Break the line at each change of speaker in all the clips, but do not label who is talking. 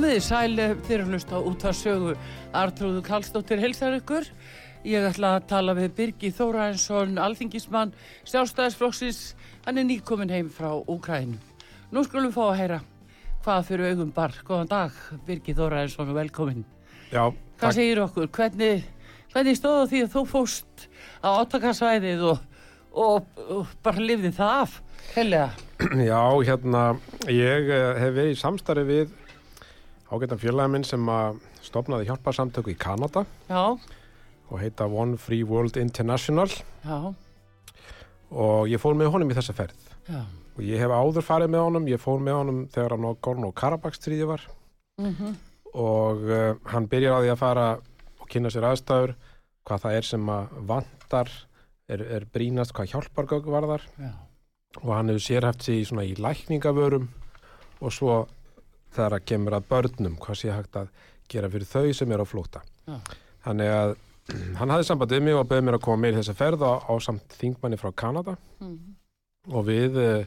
Komiði sæli fyrir að hlusta út að sögu Artrúðu Kallstóttir helsar ykkur. Ég ætla að tala við Birgi Þóraensson, alþingismann, sjálfstæðisflokksins. Hann er nýkomin heim frá Úkræn. Nú skulum við fá að heyra hvað fyrir augum bar. Góðan dag, Birgi Þóraensson og velkomin.
Já,
Hvað
takk.
segir okkur? Hvernig, hvernig stóðu því að þú fóst á átakarsvæðið og, og, og bara lifði það af? Hellega.
Já, hérna, ég eh, hef verið í samstarfi við ágættan félagin minn sem að stopnaði hjálparsamtöku í Kanada
Já,
og heita One Free World International
já,
og ég fór með honum í þessa ferð.
já.
Og ég hef áður farið með honum, ég fór með honum þegar að Nogorno Karabakh stríði var
Mm
og uh, hann byrjar á því að fara og kynna sér aðstæður, hvað það er sem að vantar, er, er brínast, hvað hjálpargögg varðar
já.
og hann hefur sérhæft sig í í lækningavörum og svo þegar að kemur að börnum hvað sé hægt að gera fyrir þau sem er á flóta.
Já.
Þannig að hann hafði samband við mig og bauð mér að koma með í þessa ferð á, á samt þingmanni frá Kanada
Mm
og við uh,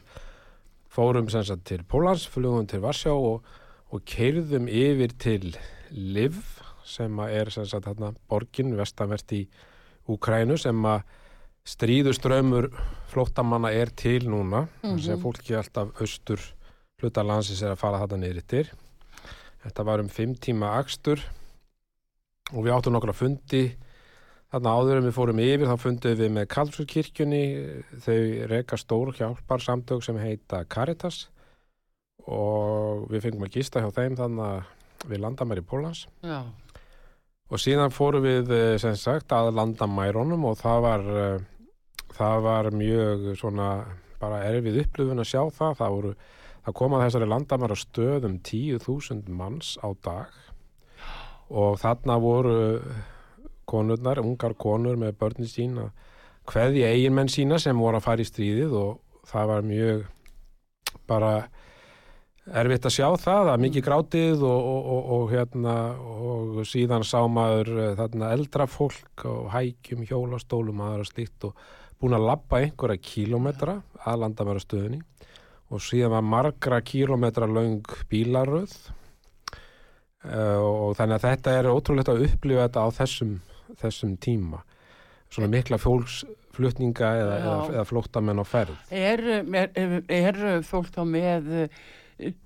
fórum sem sagt til Pólans, flugum til Varsjá og, og keirðum yfir til Liv sem að er sem sagt hérna borgin vestanvert í Úkrænu sem að stríðuströmmur flóttamanna er til núna mm
Mhm.
sem fólki alltaf austur hluta landsins er að fara þetta niður yttir þetta var um fimm tíma akstur og við áttum nokkra fundi. Þarna áður en við fórum yfir þá fundum við með Karlsfjörkirkjunni þau reka stór hjálpar samtök sem heita Caritas og við fengum að gista hjá þeim þannig að við landamæri í Pólans
Já,
og síðan fórum við eh, sem sagt að landamærunum og það var eh, það var mjög svona bara erfið upplifun að sjá það. Það voru, það koma þessari landamæra stöðum 10.000 manns á dag. Og þarna voru konurnar, ungar konur með börnin sín að hverði eiginmenn sína sem voru að fara í stríðið og það var mjög bara erfitt að sjá það, að mikið grátið og, og, og, og hérna og síðan sá maður eh, þarna eldra fólk og hækjum, hjólastólum aðra slíkt og búin að labba einhverja kílómetra að landamæra stöðinni og síðan var margra kílómetra löng bílaröð uh, og þannig að þetta er ótrúlegt að upplifa þetta á þessum, þessum tíma svona mikla fólksflutninga eða,
Já.
eða, eða flóttamenn á ferð
er, er, er, fólk þá með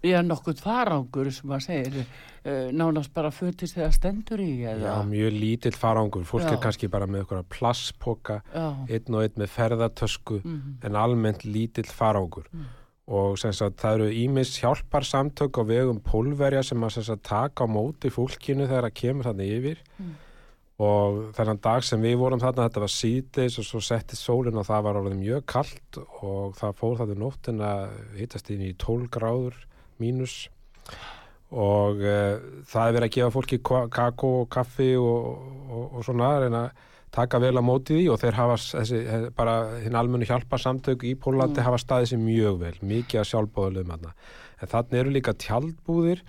er nokkuð farangur sem maður segir eh, nánast bara fötist þegar stendur í
Já,
eða
mjög lítill farangur, fólk
Já.
er kannski bara með eitthvað plasspoka,
Já.
einn og einn með ferðartösku
Mhm.
en almennt lítill farangur
Mm.
Og sagt það eru ímis hjálpar samtök á vegum pólverja sem að sagt taka á móti fólkinu þegar það kemur þarna yfir
Mm.
og þennan dag sem við vorum þarna þetta var síðdeis og svo setti sólinn og það var orðið mjög kallt og það fór þetta nóttin að hittast inn í 12 gráður mínus og uh, það er verið að gefa fólki kakó og kaffi og, og, og svona reyna að taka vel á móti því og þeir hafa þessi, he- bara hinn almennu hjálpa samtök í Pólandi
Mm.
hafa staðið sér mjög vel, mikið að sjálfbóðulegum þarna. En þannig eru líka tjaldbúðir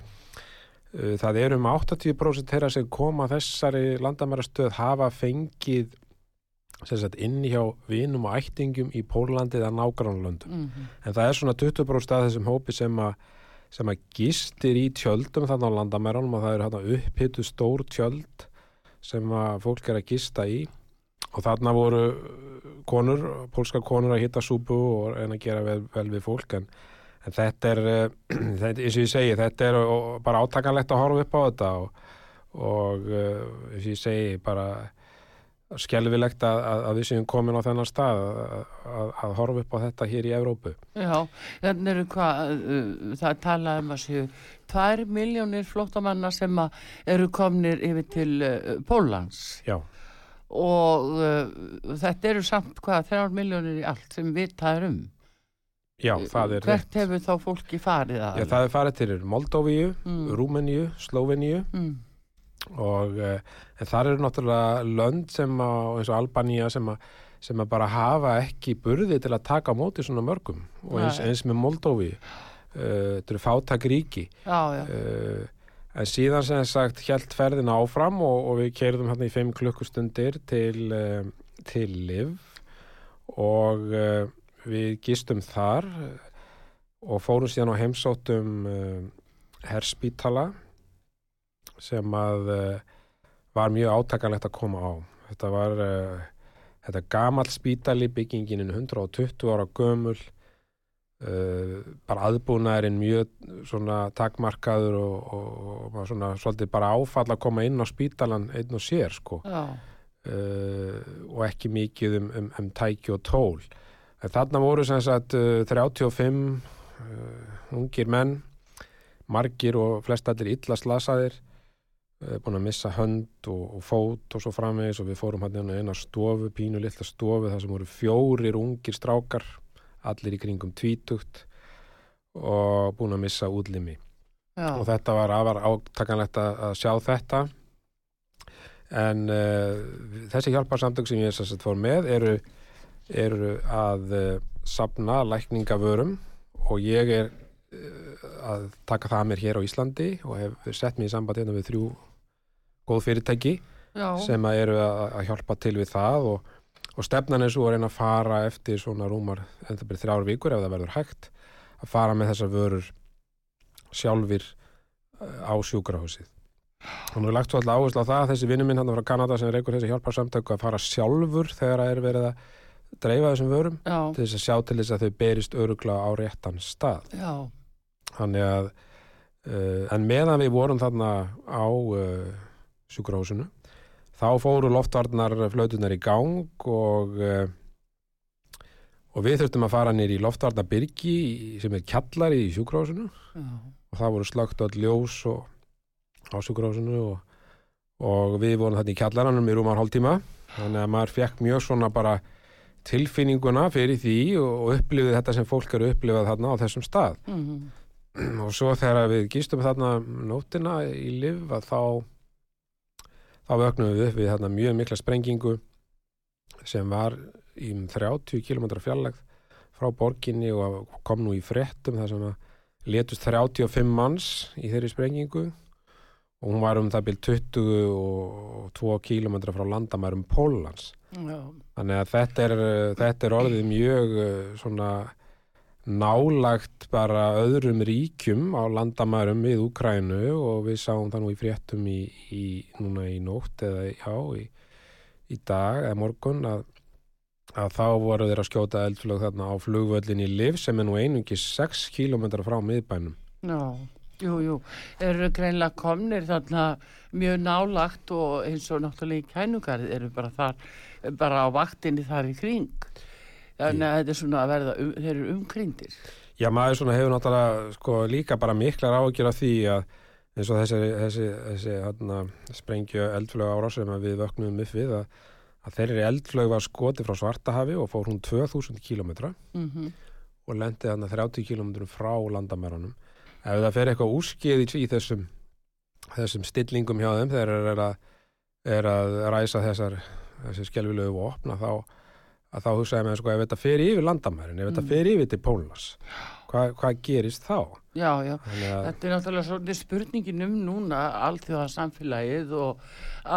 Uh, Það eru um 80% þeirra sem koma að þessari landamærastöð hafa fengið sagt, inn hjá vinum og ættingum í Pólandi eða nágrannlöndum.
Mhm.
En það er svona 20% af þessum hópi sem að sem að gistir í tjöldum þarna á landamærunum og það eru hérna upphittu stór tjöld sem að fólk er að gista í. Og þarna voru konur, pólskar konur að hitta súpu og reyna að gera vel, vel við fólk. En, en þetta er uh, þetta, eins og ég segi, þetta er bara átakanlegt að horfa upp á þetta. Og, og uh, eins og ég segi bara skelvilegt að, að, að við séum komin á þennan stað að, að, að horfa upp á þetta hér í Evrópu
Já, þannig eru hvað, uh, það er talað um að séu tvær miljónir flóttamanna sem eru komnir yfir til uh, Pólans
Já,
og uh, þetta eru samt hvað, þrjár miljónir í allt sem vitað er um.
já, það er
Hvert hefur þá fólki farið að?
Já, það er farið til Moldóvíu,
Mm.
Rúmeníu, Slóveníu
Mm.
Og uh, en þar eru náttúrulega lönd sem að, eins og Albanía sem að, sem að bara hafa ekki burði til að taka á móti svona mörgum. Og eins, eins með Moldóvíu uh, þetta eru fátak ríki.
Já, já,
uh, en síðan sem sagt hjælt ferðina áfram og, og við keirðum hérna í 5 klukkustundir til, til Liv og við gistum þar og fórum síðan á heimsóttum herspítala sem að uh, var mjög átakanlegt að koma á. Þetta var uh, þetta gamall spítali byggingin er 120 ára gömul uh, bara aðbúnaðurinn mjög svona takmarkaður og, og, og svona svolítið bara áfall að koma inn á spítalan einn og sér sko.
Já,
uh, og ekki mikið um, um, um tæki og tól. En þarna voru sem sagt uh, 35 uh, ungir menn margir og flest allir illa slasaðir búin að missa hönd og, og fót og svo framvegis og við fórum hann inn á eina stofu, pínu litla stofu þar sem voru fjórir ungir strákar allir í kringum tvítugt og búin að missa útlimi.
Já,
og þetta var afar átakanlegt að, að sjá þetta. En uh, þessi hjálparsamtök sem ég að fór með eru, eru að uh, sapna lækningavörum og ég er uh, að taka það að mér hér á Íslandi og hef sett mér í samband hérna við þrjú góð fyrirtæki
já,
sem að eru að, hjálpa til við það og, og stefnan er svo að reyna að fara eftir svona rúmar en það byrja þrjár vikur ef það verður hægt að fara með þessar vörur sjálfir uh, á sjúkrahúsið. Og nú er lagt svo alltaf áherslu á það að þessi vinnu minn hann frá Kanada sem reykur þessi hjálparsamtöku að fara sjálfur þegar það er verið að dreifa þessum vörum
já,
til þess að sjá til þess að þau berist örugla á réttan stað.
Já,
Þannig að uh, en meðan við vorum þarna á uh, sjúkrahúsinu. Þá fóru loftvarnar flautunar í gang og uh, og við þurftum að fara nýr í loftvarnabyrgi sem er kjallari í sjúkrahúsinu.
Já,
og það voru slögt öll ljós og, á sjúkrahúsinu og, og við vorum þarna í kjallaranum í rúmar hálftíma. Þannig að maður fekk mjög svona bara tilfinninguna fyrir því og, upplifið þetta sem fólk eru upplifað þarna á þessum stað.
Mhm,
og svo þegar við gistum þarna nótina í liv að þá þá vögnum við upp við þarna mjög mikla sprengingu sem var í um 30 km fjarlægð frá borginni og kom nú í fréttum þar sem að letust 35 manns í þeirri sprengingu. Og hún var um það byrj 22 km frá landamærum Pólans
já,
Þannig að þetta er, þetta er orðið mjög uh, svona nálagt bara öðrum ríkjum á landamærum við Úkrænu og við sáum það nú í fréttum í, í núna í nótt eða já, í, í dag eða morgun að, að þá voru þeir að skjóta eldflög þarna á flugvöllin í Liv sem er nú einungi 6 km frá miðbænum.
já, jú, jú, eru greinlega komnir þarna mjög nálagt og eins og náttúrulega í kænugarð eru bara þar, bara á vaktinni þar í kring. Þannig að þetta er svona að verða, um, þeir eru umkringdir.
Já, maður svona hefur náttúrulega sko líka bara miklar ágjör af því að eins og þessi, þessi, þessi hérna, sprengju eldflög ára sem við vöknum upp við að, að þeirri eldflög var skoti frá Svartahafi og fór hún 2000 kilometra
Mm
og lendi þarna 30 kilometrum frá landamæranum. Ef það fer eitthvað úskeið í þessum, þessum stillingum hjá þeim þegar er að, er að ræsa þessar, skelvilegu og opna þá að þá hugsaði með sko ef þetta fer yfir landamærin, ef þetta
Mm.
fer yfir til Pólans hvað, hvað gerist þá?
Já, já.
Að,
Þetta er náttúrulega svolítið spurningin um núna alþjóða samfélagið og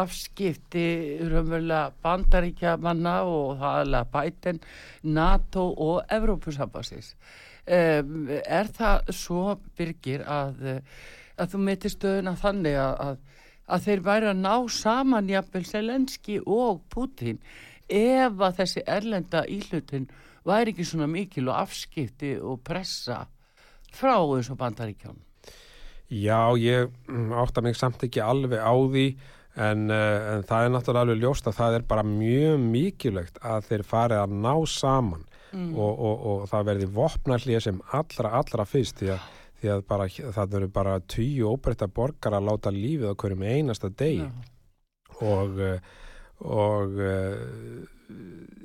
afskipti raunverulega bandaríkja manna og það aðlega bæten NATO og Evrópusambassins. Um, er það svo byrgir að, að þú metir stöðuna þannig að, að, að þeir væri að ná saman jafnvel Selenski og Putin ef að þessi erlenda íhlutin væri ekki svona mikil og afskipti og pressa frá þessu bandaríkjón.
já, ég mm, átta mig samt ekki alveg á því en, uh, en það er náttúrulega alveg ljóst að það er bara mjög mikilvægt að þeir farið að ná saman
Mm.
og, og, og það verði vopnarlið sem allra, allra fyrst því að, því að bara, það eru bara tíu óbreytta borgar að láta lífið á hverjum einasta degi
Já.
og, eh, og uh,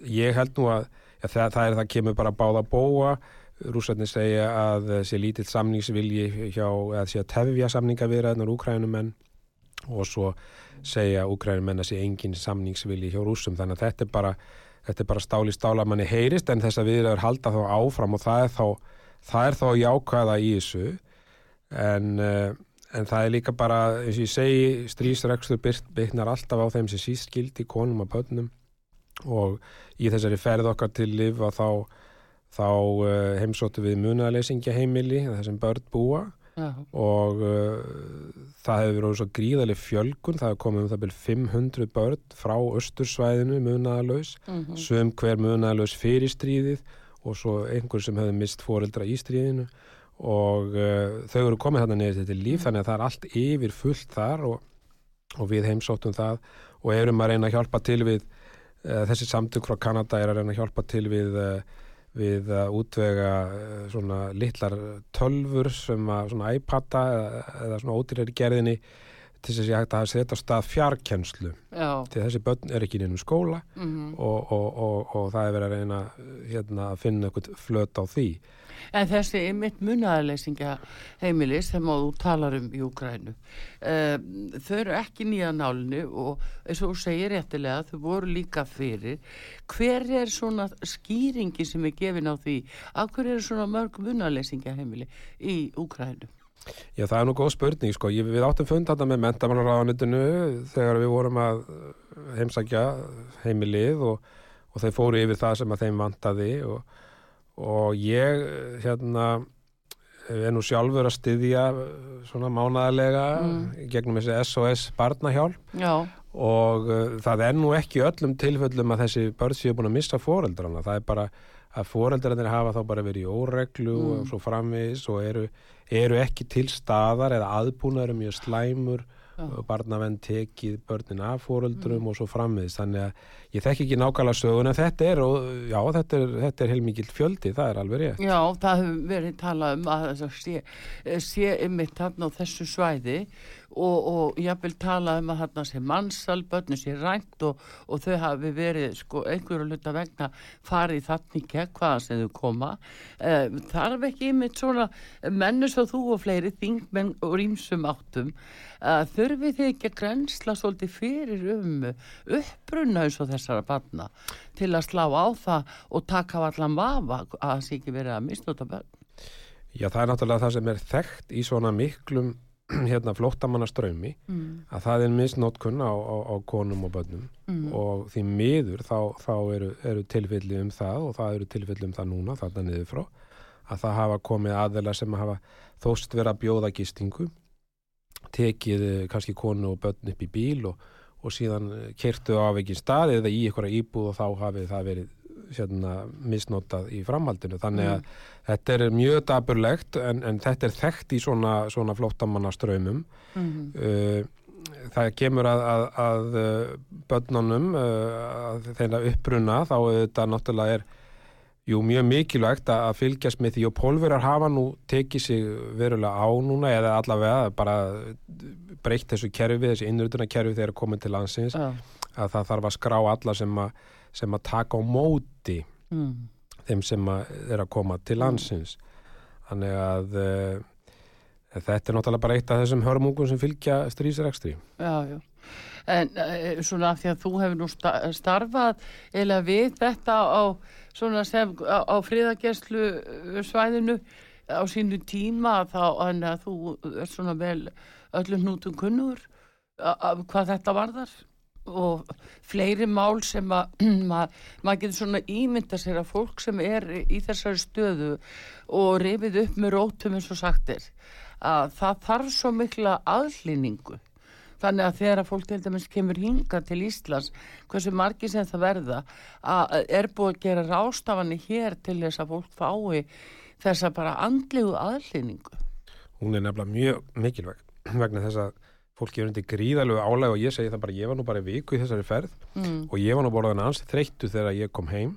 ég held nú að ja, það, það er það kemur bara báða bóa rússarnir segja að eh, sé lítill samningsvilji hjá, eða sé að tefja samningavirðarnar úkrænumenn og svo segja úkrænumenn að sé engin samningsvilji hjá rússum. Þannig að þetta er bara þetta er bara stáli stála manni heyrist. En þess að við erum halda þá áfram og það er þá það er þá jákvæða í þessu. En, uh, en það er líka bara eins og ég segi strísrekstur byggnar alltaf á þeim sem síst skildi konum og börnum. Og í þessari ferð okkar til liv að þá, þá uh, heimsóttu við munaðleysingja heimili þessum börn búa.
Já.
og uh, það hefur verið svo gríðaleg fjölgun, það hefur komið um það byrjum 500 börn frá östursvæðinu munaðalaus,
Mhm.
sum hver munaðalaus fyrir stríðið og svo einhver sem hefði mist foreldra í stríðinu og uh, þau eru komið þarna niður til líf þannig að það er allt yfir fullt þar og, og við heimsóttum það. Og erum að reyna að hjálpa til við uh, þessi samtök frá Kanada er að reyna að hjálpa til við uh, við að útvega svona litlar tölfur sem að svona iPada eða, eða svona ódýrari gerðinni til þess að ég hægt að setja stað fjarkenslu til þessi börn er ekki inn um skóla
mhm.
og, og, og, og það er verið að reyna hérna, að finna eitthvað flöt á því
En þessi mitt munaðarleysingja heimilis sem þú talar um í Ukrænu um, þau eru ekki nýja nálinu og eins og þú segir réttilega þau voru líka fyrir hver er svona skýringi sem er gefin á því af hverju eru svona mörg munaðarleysingja heimili í Ukrænu?
Já, það er nú góð spurning, sko. Ég, við áttum fund þetta með mentamálaráðanitinu þegar við vorum að heimsækja heimilið og, og þeir fóru yfir það sem að þeim vantaði og, og ég, hérna, er nú sjálfur að styðja svona mánaðarlega
Mm.
gegnum þessi SOS barnahjálp
Já,
og uh, það er nú ekki öllum tilfellum að þessi börn séu búin að missa foreldrana. Það er bara að foreldrarnir hafa þá bara verið í óreglu
Mm.
og svo framvegis og eru, eru ekki til staðar eða aðbúnaður mjög slæmur
Já.
barnavenn tekið börnin af foreldrum
Mm.
og svo framvegis. Þannig að ég þekki ekki nákvæmlega sögun en þetta er, og, já, þetta er, þetta er heilmikið fjöldi, það er alveg rétt.
Já, það hefur verið talað um að sé, sé ymmit þarna á þessu svæði og, og ég vil tala um að þarna sé mannsal, börnum sé rænt og, og þau hafi verið sko einhverju hluta vegna farið þannig gegn hvaðan sem þau koma. Eh, þarf ekki ymmit svona mennus og þú og fleiri þingmenn og rýmsum áttum þurfið þið ekki að grensla svolítið fyrir um uppbrunna eins og þessara barna til að slá á það og taka allan vafa að það sé ekki verið að misnóta börn.
Já, það er náttúrulega það sem er þekkt í svona miklum hérna flóttamannaströymi
Mm.
að það er misnótkun á, á, á konum og bönnum
Mm.
og því miður þá, þá eru, eru tilfelli um það og það eru tilfelli um það núna þarna niður frá að það hafa komið aðeila sem hafa þóst vera að bjóða gistingu tekið eh, kannski konu og börn upp í bíl og, og síðan kertu á ekki stað eða í einhverja íbúð og þá hafi það verið hérna, misnotað í framhaldinu. Þannig að þetta er mjög daburlegt en, en þetta er þekkt í svona, svona flóttamannaströymum
Mm.
uh, það kemur að, að, að uh, börnunum að þeirra uppruna þá þetta náttúrulega er jú mjög mikilvægt að fylgjast með því og pólverar hafa nú tekið sig verulega á núna eða allavega bara breytt þessu kerfi, þessu innrutuna kerfi þegar komið til landsins
Já.
að það þarf að skrá alla sem að, sem að taka á móti
Mm.
þeim sem að er að koma til landsins þannig að uh, þetta er náttúrulega bara eitt af þessum hörmungum sem fylgja strísrekstri
Já, já. En eh, svona því að þú hefur nú sta- starfað eða við þetta á svona sem á, á friðagerslu svæðinu á sínu tíma þá þannig að þú er svona vel öllum hnútum kunnur hvað þetta varðar. Og fleiri mál sem að maður ma getur svona ímynda sér að fólk sem er í þessari stöðu og reyfið upp með rótum eins og sagtir að það þarf svo mikla aðlýningu þannig að þegar að fólk til dæmis kemur hinga til Íslands hversu margi sem það verða að er búið að gera rástafanir hér til þess að fólk fái þessa bara andlegu aðlýningu
Hún er nefnilega mjög mikilvæg vegna þess að fólki er undir gríðalögu álæg og ég segi það bara, ég var nú bara viku í þessari ferð mm. og ég var nú borðan ans þreyttu þegar ég kom heim.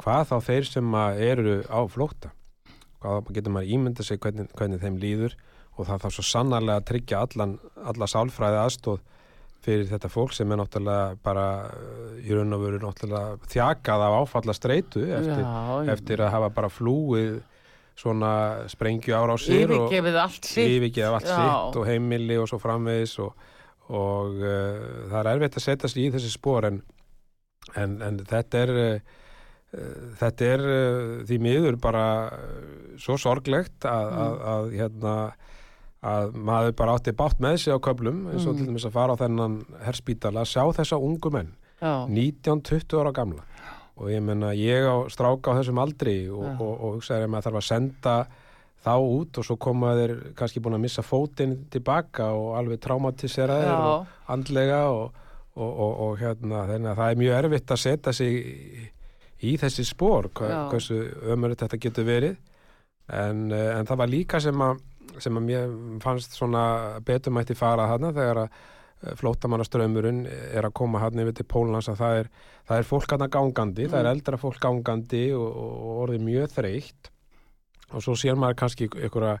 Hvað þá þeir sem eru á flótta? Hvað getur maður ímynda sig hvernig, hvernig þeim líður og það þarf svo sannarlega að tryggja allan, alla sálfræði aðstóð fyrir þetta fólk sem er náttúrulega bara í raun og veru náttúrulega þjakað af áfalla streitu eftir, Já, eftir að hafa bara flúið svona sprengju ára á sér
yfirgefið allt sitt,
yfirgefið allt sitt og heimili og svo framvegis og, og uh, það er erfitt að setja sér í þessi spór en, en, en þetta er uh, þetta er uh, því miður bara svo sorglegt að, mm. að, að hérna að maður bara átti bátt með sig á köplum eins og mm. til dæmis að fara á þennan herrspítala að sjá þessa ungu menn 19-20 ára gamla. Og ég menna ég á stráka á þessum aldri og, og, og hugsaður að maður þarf að senda þá út og svo koma þeir kannski búin að missa fótinn tilbaka og alveg traumatiseraðir og andlega og, og hérna þannig að það er mjög erfitt að setja sig í, í þessi spór hva, hversu ömurinn þetta getur verið. En, eh, en það var líka sem að sem að mér fannst svona betumætti fara þarna þegar að eh, flótamannaströmmurinn er að koma hann yfir til Pólans að það er, það er fólk hann að gangandi, mm. það er mm. eldra fólk gangandi og, og orðið mjög þreytt og svo sér maður kannski einhverja,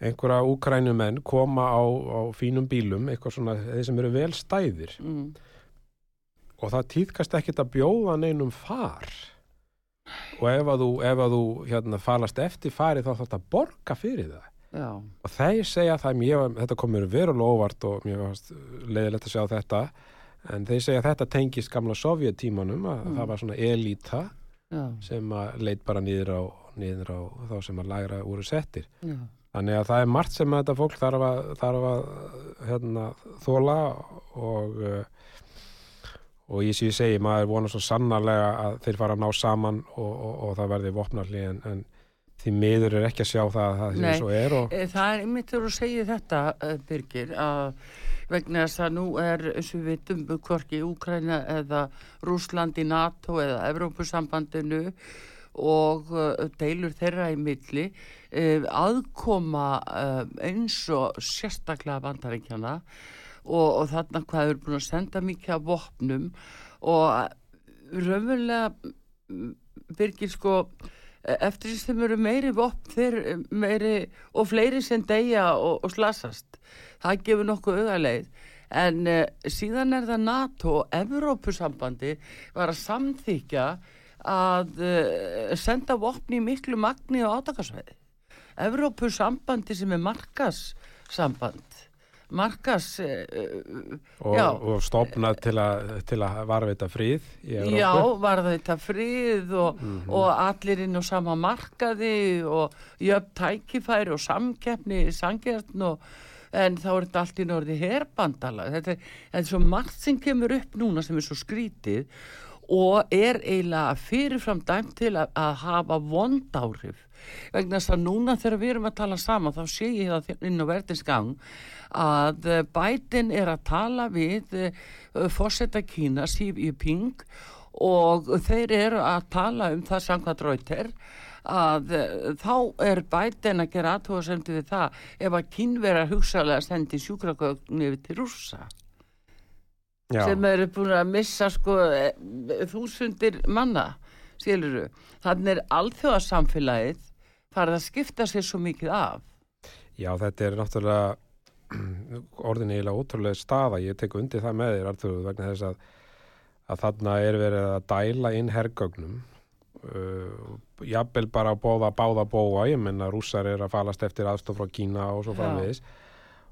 einhverja úkrænumenn koma á, á fínum bílum, eitthvað svona þeir sem eru vel stæðir mm. og það týðkast ekkit að bjóða neinum far og ef að þú, ef að þú hérna, falast eftir fari þá þarf þetta að borga fyrir það Já. og þeir segja það mjög, þetta komur verulega óvart og mjög leiðilegt að sjá þetta en þeir segja þetta tengist gamla sovjettímanum að mm. það var svona elita Já. sem að leit bara nýður á, nýður á þá sem að læra úr settir Já. þannig að það er margt sem þetta fólk þarf að, þarf að hérna, þóla og og ég sé að segja, maður vonar svo sannarlega að þeir fara að ná saman og, og, og það verði vopnarli en, en því miður er ekki að sjá það að það sé svo er og...
Eh, það er einmitt að segja þetta eh, Birgir að vegna þess að nú er eins og við vitum hvorki Úkræna eða Rúsland í NATO eða Evrópusambandinu og eh, deilur þeirra í milli aðkoma eins og sérstaklega bandaríkjana og, og þarna hvað eru búin að senda mikið af vopnum og raunverulega Birgir sko eftir því sem eru meiri vopn þeir meiri og fleiri sem deyja og, og slasast. Það gefur nokkuð auðarleið en uh, síðan er það NATO og Evrópusambandi var að samþykja að uh, senda vopni í miklu magni og átakarsveiði Evrópusambandi sem er markassamband markas uh,
og, og stopnað til, til að varveita fríð
já, varveita fríð og, mm -hmm. og allir inn á sama markaði og jöfn tækifæri og samkeppni sangjörn og en þá er þetta allt í norði herbandala þetta er, er svo margt sem kemur upp núna sem er svo skrítið og er eiginlega fyrirfram dæmt til að, að hafa vond áhrif vegna þess að núna þegar við erum að tala saman þá sé ég það inn á verðinsgang að eh, Biden er að tala við eh, fórsetta Kína, Xi Jinping og þeir eru að tala um það samkvæmt rauter að uh, þá er Biden að gera aðtóðasemdi við það ef að kínverðar hugsalega sendi sjúkragögnu yfir til rúsa Já. sem eru búin að missa sko þúsundir manna skiluru, þannig er alþjóðarsamfélagið farið að skipta sér svo mikið af?
Já, þetta er náttúrulega orðin eiginlega ótrúlega staða, ég tek undir það með þér Artur, vegna þess að, að þarna er verið að dæla inn herrgögnum uh, jafnvel bara að bóða báða bóa, ég menna rússar er að falast eftir aðstof frá Kína og svo framvegis.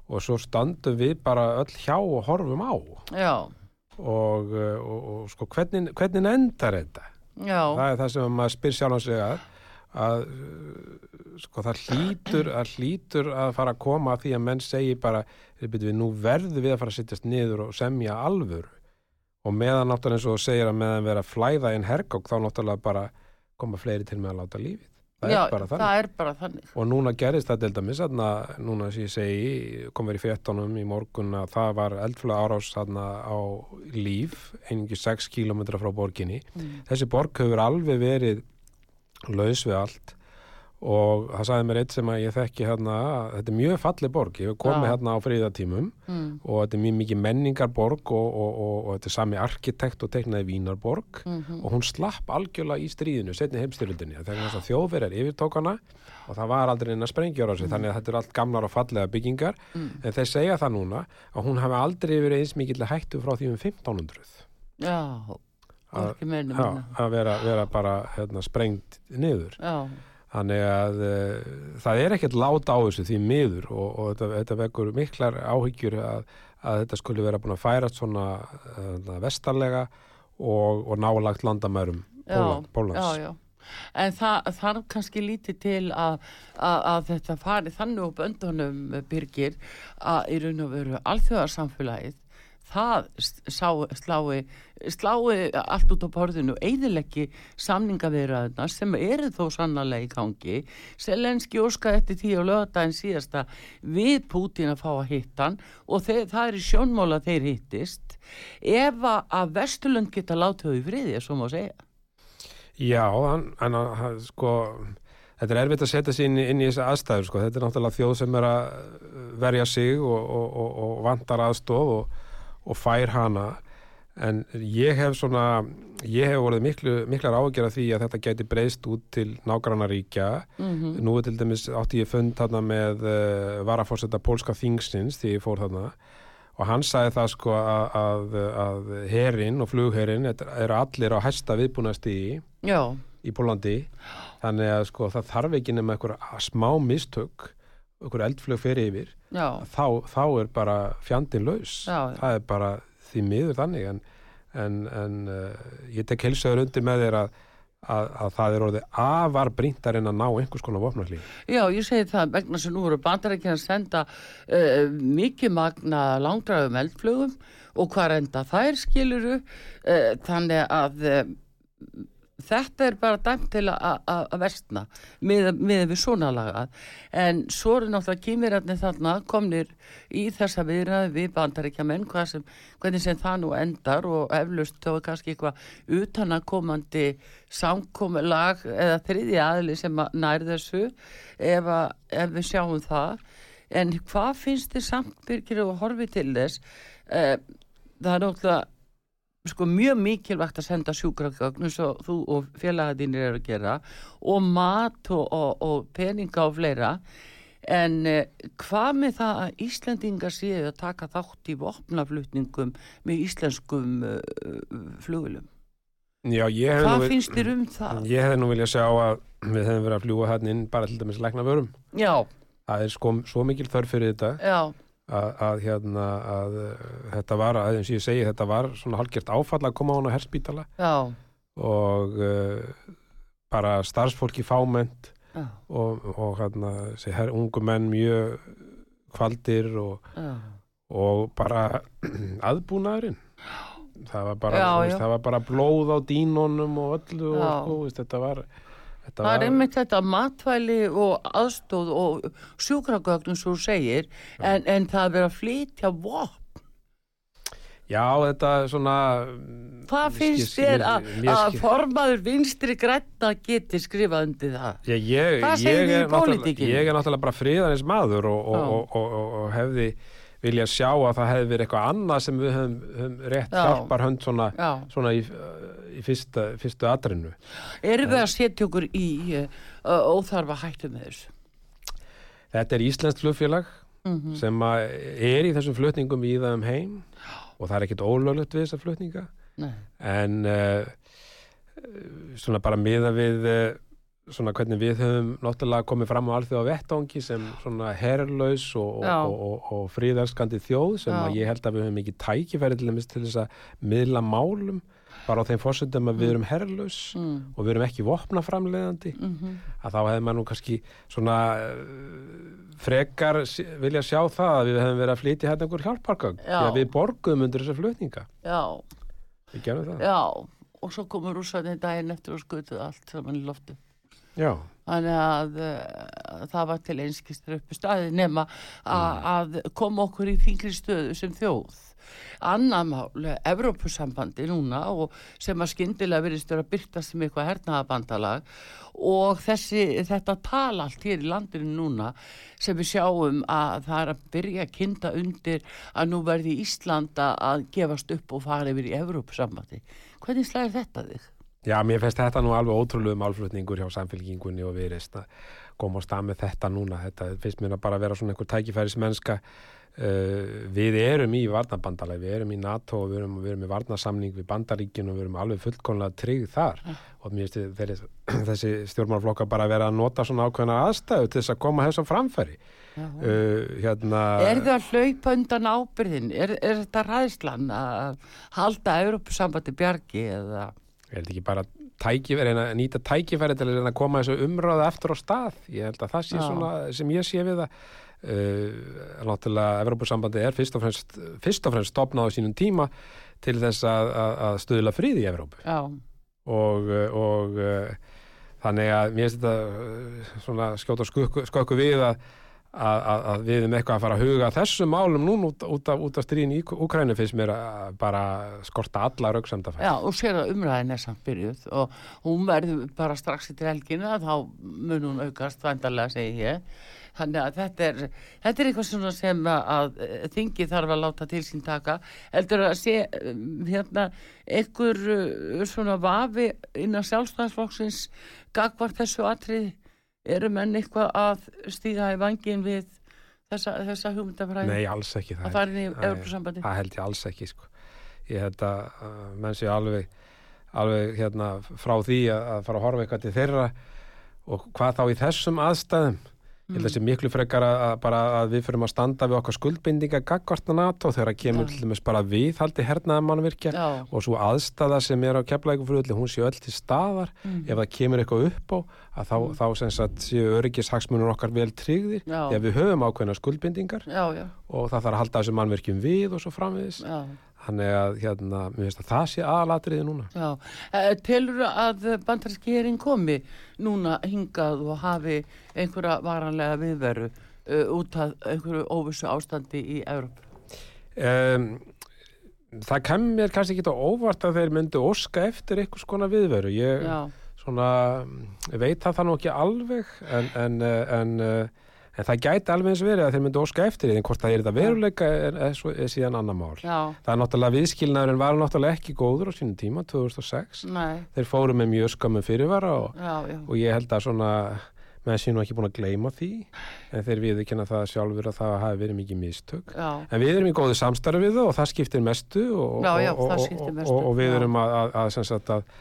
Og svo standum við bara öll hjá og horfum á.
Já.
Og, og, og sko hvernig, hvernig endar þetta?
Já.
Það er það sem maður spyr sjálf á sig að að sko það hlýtur að hlýtur að fara að koma að því að menn segi bara við nú verðum við að fara að sittjast niður og semja alvöru og meðan náttúrulega eins og segir að meðan vera flæða inn hergók þá náttúrulega bara koma fleiri til með að láta lífið það
Já,
er bara
það er bara þannig.
og núna gerist það til dæmis þarna, núna sem ég segi, kom verið í fjettunum í morgun að það var eldflöga árás þarna á líf einingi 6 km frá borginni
Mm.
þessi borg hefur alveg verið laus við allt. Og það sagði mér eitt sem að ég þekki hérna, þetta er mjög falleg borg. Ég hef komið
Já.
hérna á fríðatímum
Mm.
og þetta er mjög mikið menningarborg og, og, og, og þetta er sami arkitekt og teknaði Vínarborg.
Mhm.
og hún slapp algjörlega í stríðinu setni heimstyrlundinni þegar þess að þjóðverjar yfirtók hana og það var aldrei inn að sprengja á sig þannig að þetta er allt gamlar og fallega byggingar.
Mm.
en þeir segja það núna að hún hafi aldrei verið eins mikill hættu frá því um 1500
Já,
að,
ekki meina
já, að vera, vera bara hérna, sprengt niður.
Já,
þannig að uh, það er ekkert lát á þessu því miður og, og þetta, þetta vekur miklar áhyggjur að, að þetta skulle vera búin að færast svona uh, vestarlega og, og nálagt landamærum Pólans.
En það þarf kannski lítið til að, að, að þetta fari þannig upp öndunum byrgir að í raun og veru alþjóðarsamfélagið það slái, slái allt út á borðinu, eðileggi samningavirðaðina sem eru þó sannarlega í gangi. Selenski óskaði eftir því á lögadaginn síðasta við Pútín að fá að hitta hann og þeir, það er í sjónmála þeir hittist. Ef að- Vesturlund geta látið þau í friði, svo má segja.
Já, en, en að, sko þetta er erfitt að setja sig inn, inn í þessi aðstæður sko. þetta er náttúrulega þjóð sem er að verja sig og, og, og, og vantar aðstóð og, og fær hana. En ég hef svona ég hef voruð miklu, miklar áhugjör af því að þetta gæti breyst út til nágrannaríkja.
Mm
nú er til dæmis átti ég fund þarna með uh, varafórseta pólska þingsins því ég fór þarna. Og hann sagði það sko að, að, að herin og flugherin eru allir á hæsta viðbúnastíði
Já,
í Pólandi þannig að sko það þarf ekki nema einhver smá mistök einhver eldflög fyrir yfir þá, þá er bara fjandin laus.
Já.
það er bara því miður þannig en, en, en uh, ég tek heilsaður undir með þér að, að, að það er orðið afar brýnt að reyna að ná einhvers konar vopnarlí
já, ég segi það vegna sem nú eru bandarækina að senda uh, mikið magna langdraðum eldflugum og hvað enda þær skiluru uh, þannig að þetta er bara dæmt til að- versna með, með við svona lagað en svo eru náttúrulega kýmirarnir þarna komnir í þessa viðræði við sem, hvernig sem það nú endar og eflaust þá er kannski eitthvað utanakomandi samkomulag eða þriði aðli sem að nær þessu ef, að, ef við sjáum það. En hvað finnst þið samt Birgir og horfið til þess eh, það er náttúrulega sko mjög mikilvægt að senda sjúkragögn eins og þú og félagadínir eru að gera og mat og, og, og peninga og fleira. En eh, hvað með það að Íslendingar séu að taka þátt í vopnaflutningum með íslenskum uh, flugulum
Já,
hvað
nú,
finnst þér um það?
ég hef nú vilja sjá að við hefum verið að fljúa hann inn bara til dæmis lækna vörum
Já,
það er sko svo mikil þörf fyrir þetta.
Já,
að, að hérna að uh, þetta var, að eins og ég segi þetta var svona halgjört áfall að koma á hana herspítala.
Já,
og uh, bara starfsfólki fáment
já,
og, og hérna her, ungu menn mjög kvaldir og, og bara aðbúnaðurinn. Það var bara,
Já,
þú
já.
veist, það var bara blóð á dínunum og öllu og
Já.
sko, veist, þetta var þetta
Það er einmitt þetta matvæli og aðstóð og sjúkragögnum svo segir en, en það er verið að flytja vopn
Já, þetta er svona
Hvað finnst þér að, að formaður vinstri grætta geti skrifað undir það?
Ég, ég, ég, er ég er náttúrulega bara friðanins maður og, og,
Já.
og, og, hefði vilja sjá að það hefði verið eitthvað annað sem við höfum, rétt
Já.
hjálpar hönd svona,
Já.
svona í, í fyrsta, fyrstu atrinu.
Erum við að setja okkur í uh, óþarfa hættu með þessu?
Þetta er Íslenskt flugfélag
Mm
sem að er í þessum flutningum í það um heim og það er ekkit ólöglegt við þessar flutninga
Nei.
en uh, svona bara miða við uh, svona hvernig við höfum náttúrulega komið fram á alþjóða vettangi sem svona herrlaus og, og, og, og fríðarskandi þjóð sem ég held að við höfum ekki tækifæri til þess að miðla málum bara á þeim fórsöndum að við erum herrlaus
mm,
og við erum ekki vopnaframleiðandi.
Mm
að þá hefði maður nú kannski svona uh, frekar vilja sjá það að við hefum verið að flytja hérna einhver hjálpargögn. Því að við borguðum undir þessa flutninga.
Já,
við gerum það.
Já. Og svo komur rússarni daginn eftir og skutuð allt saman í loftu
Já.
Þannig að uh, það var til einskistur uppi staði nema a- að koma okkur í þingri stöðu sem þjóð. Annar mál, Evrópusambandi núna og sem að skyndilega virðist vera að byrtast sem eitthvað hernaðabandalag og þessi, þetta tala allt hér í landinu núna sem við sjáum að það er að byrja að kynna undir að nú verði Íslanda að gefast upp og fara yfir í Evrópusambandi hvernig slæðir þetta þig?
Já, mér finnst þetta nú alveg ótrúlega málflutningur hjá samfélkingunni og viðreist að koma á stað með þetta núna. Þetta finnst mér að bara vera svona einhver tækifæris mennska. Uh, við erum í varnabandalagi, við erum í NATO og við erum, við erum í varnasamning við bandaríkinu og við erum alveg fullkonlega tryggð þar og mér finnst þeirri, þessi stjórnmálflokka bara að vera að nota svona ákveðna aðstæðu til þess að koma þess á framfæri. Uh, hérna,
Er það að hlaupa undan ábyrðin? Er, er þetta ræðslan að halda Európusambandi bjargi eða?
Er þetta ekki bara tækifæri, að nýta tækifæri til að koma þessu umræðu eftir á stað? Ég held að það sé svona sem ég sé við það. Uh, náttúrulega Evrópusambandi er fyrst og fremst fyrst og fremst stopnað á sínum tíma til þess að, að, að stuðla fríði í Evrópu.
Já,
og, og uh, þannig að mér finnst þetta uh, svona skjóta skökku við að Að, að, að við erum eitthvað að fara að huga þessum málum núna út, út af, af stríðin í Úkrænu finnst mér að bara skorta alla rauksamdafæð.
já, og sér að umræðin er samt byrjuð og hún verður bara strax í helgina þá mun hún aukast vandarlega segi ég. Þannig að þetta er, þetta er eitthvað svona sem að, þingi þarf að láta til sín taka. Heldur að sé um, hérna einhver uh, svona vafi innan sjálfstæðsflokksins gagvart þessu atriði eru menn eitthvað að stíga í vangin við þessa, þessa hugmyndafræði?
Nei, alls ekki
að fara inn í Európa-sambandi
Það held ég alls ekki sko. Ég held að menn sé alveg, alveg hérna, frá því að fara að horfa eitthvað til þeirra og hvað þá í þessum aðstæðum Ég held að sé miklu frekar að, að, við fyrir að standa við okkar skuldbindinga gaggvartna NATO þegar að kemur til dæmis bara við haldi hernaða mannvirkja
Já,
og svo aðstæða sem er á keflækufröðli, hún sé öll til staðar.
Mm.
ef það kemur eitthvað upp á að þá, þá sem sagt séu öryggishagsmunur okkar vel tryggðir. Að við höfum ákveðna skuldbindingar
já,
og það þarf að halda þessum mannverkjum við og svo framviðis þannig að hérna, mér finnst að það sé aðalatriði núna
já. Eh, Telur að bandaríski herin komi núna hingað og hafi einhverja varanlega viðveru uh, út af einhverju óvissu ástandi í Európa?
um, það kem mér kannski ekki á óvart að þeir myndu óska eftir einhvers konar viðveru ég svona veit það það nú ekki alveg en, en, eh, en, en það gæti alveg eins verið að þeir myndu óska eftir því en hvort það er þetta veruleika er, er, er síðan annar mál.
Já,
það er náttúrulega viðskilnaðurinn var náttúrulega ekki góður á sínum tíma 2006
nei,
þeir fóru með mjög skömmu fyrirvara og
já, já,
og ég held að svona menn sé nú ekki búin að gleyma því en þeir viðurkenna það sjálfur að það hafi verið mikið mistök.
Já,
en við erum í góðu samstarfi við það og það skiptir mestu og, og,
það mestu,
og, við erum að, að, að, að,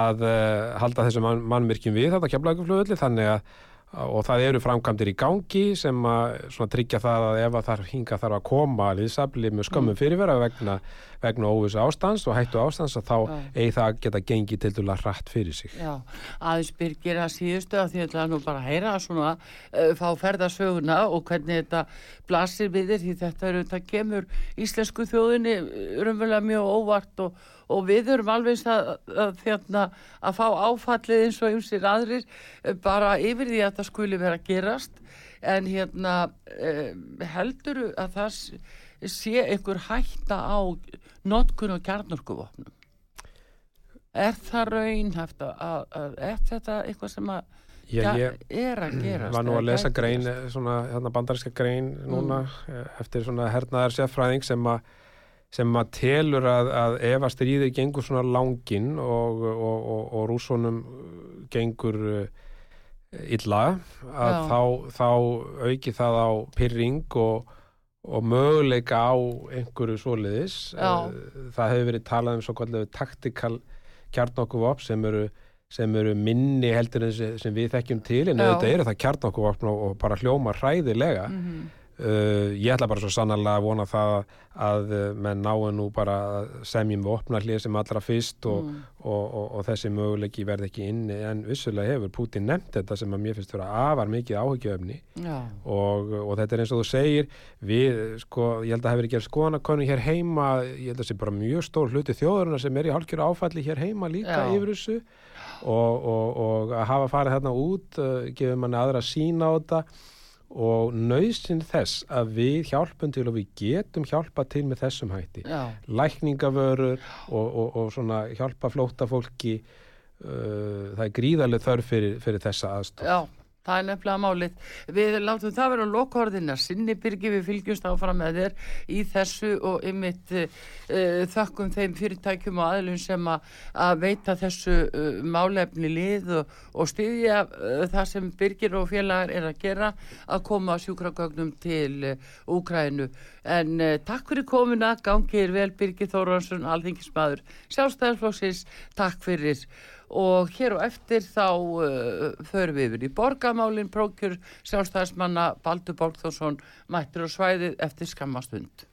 að uh, halda þessu mann, mannmyrkjum við þetta keflaguflöðli þannig að og það eru framkvæmdir í gangi sem að tryggja það að ef að þar hinga þarf að koma liðsafli með skömmum fyrirvera vegna, vegna óvissu ástands og hættu ástands að þá eigi það að geta gengið til dæla hratt fyrir sig
já. Aðeins byrgir að síðustu að því að nú bara að heyra svona, uh, fá ferðasöguna og hvernig þetta blasir við þér því þetta eru, þetta kemur íslensku þjóðinni raunverulega mjög óvart og, og við erum alveg eins að, að, þérna, að fá áfallið eins og ymsir aðrir eh, bara yfir því að það skuli vera að gerast. En hérna um, heldur að það sé einhver hætta á notkun og kjarnorkuvopnum? Er það raunhæft að, að, að er þetta eitthvað sem að
Já, ég,
er að gerast
var nú að lesa grein, svona hérna bandaríska grein núna
Mm.
eh, eftir hernaðar sérfræðing sem að sem að telur að, að ef að stríðið gengur svona langinn og, og, og, og rússonum uh, gengur uh, illa að þá, þá auki það á pyrring og, og möguleika á einhverju svoleiðis
Já.
Eh, það hefur verið talað um svo kallu taktikal kjarnokuvop sem eru sem eru minni heldur en sem, við þekkjum til en auðvitað eru það kjarnokuvopn og, og bara hljóma hræðilega
Mhm.
Uh, ég ætla bara svo sannarlega að vona það að uh, menn náu nú bara að semjum við opna hlið sem allra fyrst og,
Mm.
og, og, og þessi möguleiki verði ekki inni. En vissulega hefur Putin nefnt þetta sem að mér finnst vera afar mikið áhyggjöfni
Já,
og, og þetta er eins og þú segir við, sko, ég held að hafi verið gerð skoðanakonu hér heima, ég held að sé bara mjög stór hluti þjóðurinn sem er í hálfkjöru áfalli hér heima líka
Já.
yfir þessu. Og, og, og að hafa farið þarna út uh, gefur manni aðra sína á þetta og nöðsinn þess að við hjálpum til og við getum hjálpa til með þessum hætti.
Já,
lækningavörur og, og, og svona hjálpa flóta fólki uh, það er gríðarlega þörf fyrir, fyrir þessa aðstof
það er nefnilega málið. Við látum það vera lokaorðina sinni byrgi við fylgjumst áfram með þér í þessu og ymitt uh, þökkum þeim fyrirtækjum og aðlun sem a, að veita þessu uh, málefni lið og, og styðja uh, það sem byrgir og félagar er að gera að koma sjúkragögnum til Úkrænu. En takk fyrir komuna, gangið vel Birgir Þóransson, alþingismadur sjálfstæðarflóksins, takk fyrir og hér og eftir þá uh, förum við yfir í borgamálin prókjur sjálfstæðismanna Baldur Borgþórsson mættur á svæðið eftir skammastund.